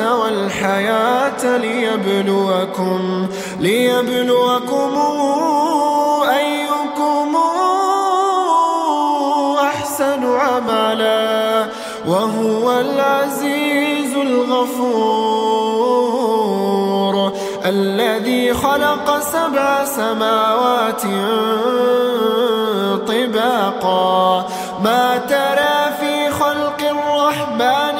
والحياة ليبلوكم ليبلوكم أيكم أحسن عملا وهو العزيز الغفور الذي خلق سبع سماوات طباقا. ما ترى في خلق الرحمن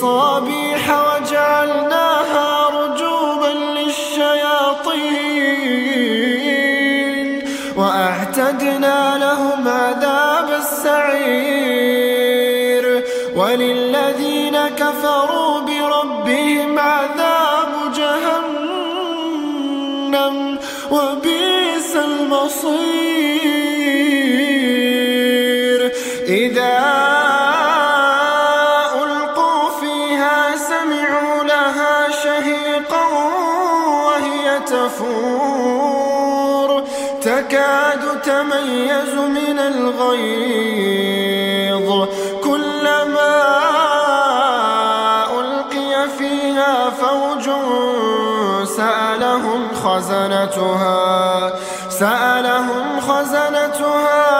بمصابيح وجعلناها رجوما للشياطين وأعتدنا لهم عذاب السعير وللذين كفروا بربهم عذاب جهنم وبئس المصير تكاد تميز من الغيظ كلما ألقي فيها فوج سألهم خزنتها سألهم خزنتها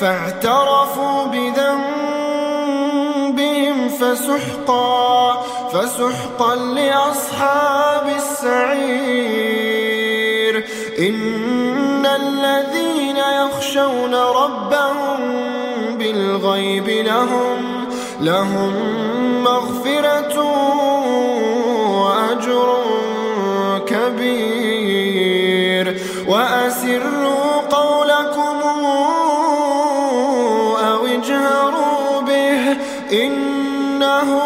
فاعترفوا بذنبهم فسحقا فسحقا لأصحاب السعير. إن الذين يخشون ربهم بالغيب لهم لهم مغفرة وأجر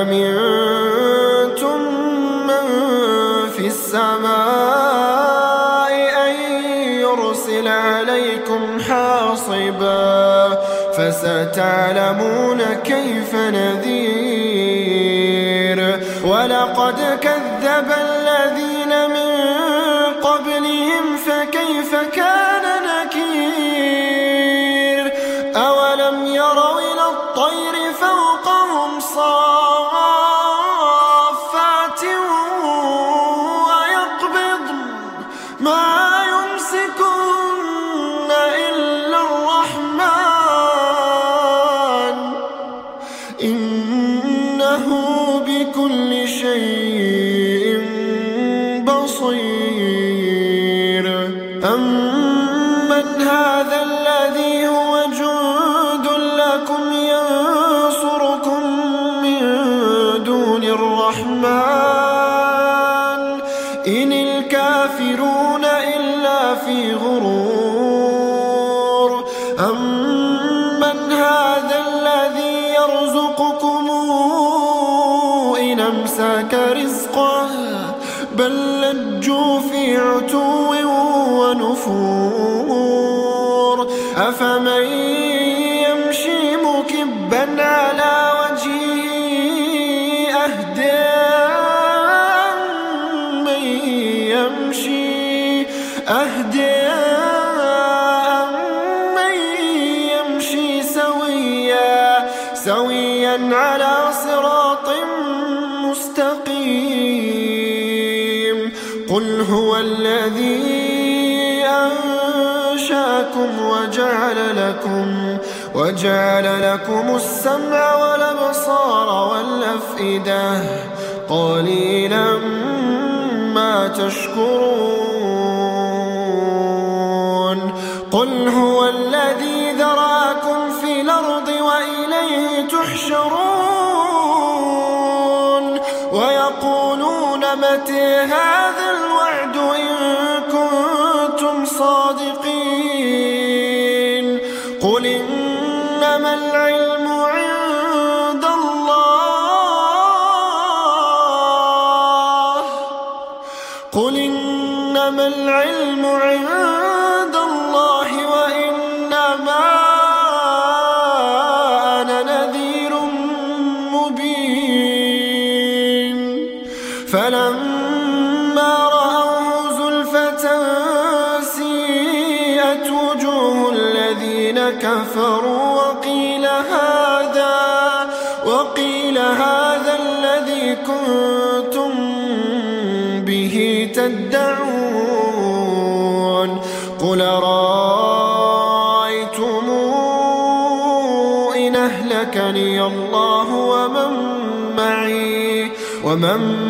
أم أمنتم من في السماء أن يرسل عليكم حاصبا فستعلمون كيف نذير ما يمسكن إلا الرحمن. إنه بكل شيء بصير. في غرور أمن هذا الذي يرزقكم إن أمسك رزقه بل لجوا في عتو ونفور. أفمن يمشي مكبا على سويا على صراط مستقيم. قل هو الذي أنشأكم وجعل لكم وجعل لكم السمع والأبصار والأفئدة. قليلا ما تشكرون. قل هو تحشرون ويقولون متى هذا الوعد إن كنتم صادقين قل إنما العلم عند الله قل إنما العلم عند فلما رأوه زلفة سيئت وجوه الذين كفروا وقيل هذا وقيل هذا الذي كنتم به تدعون. قل رأيتم إن أهلكني الله ومن معي ومن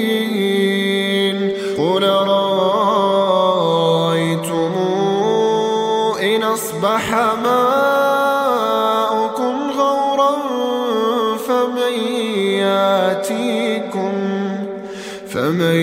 أصبح ماؤكم غورا فمن ياتيكم فمن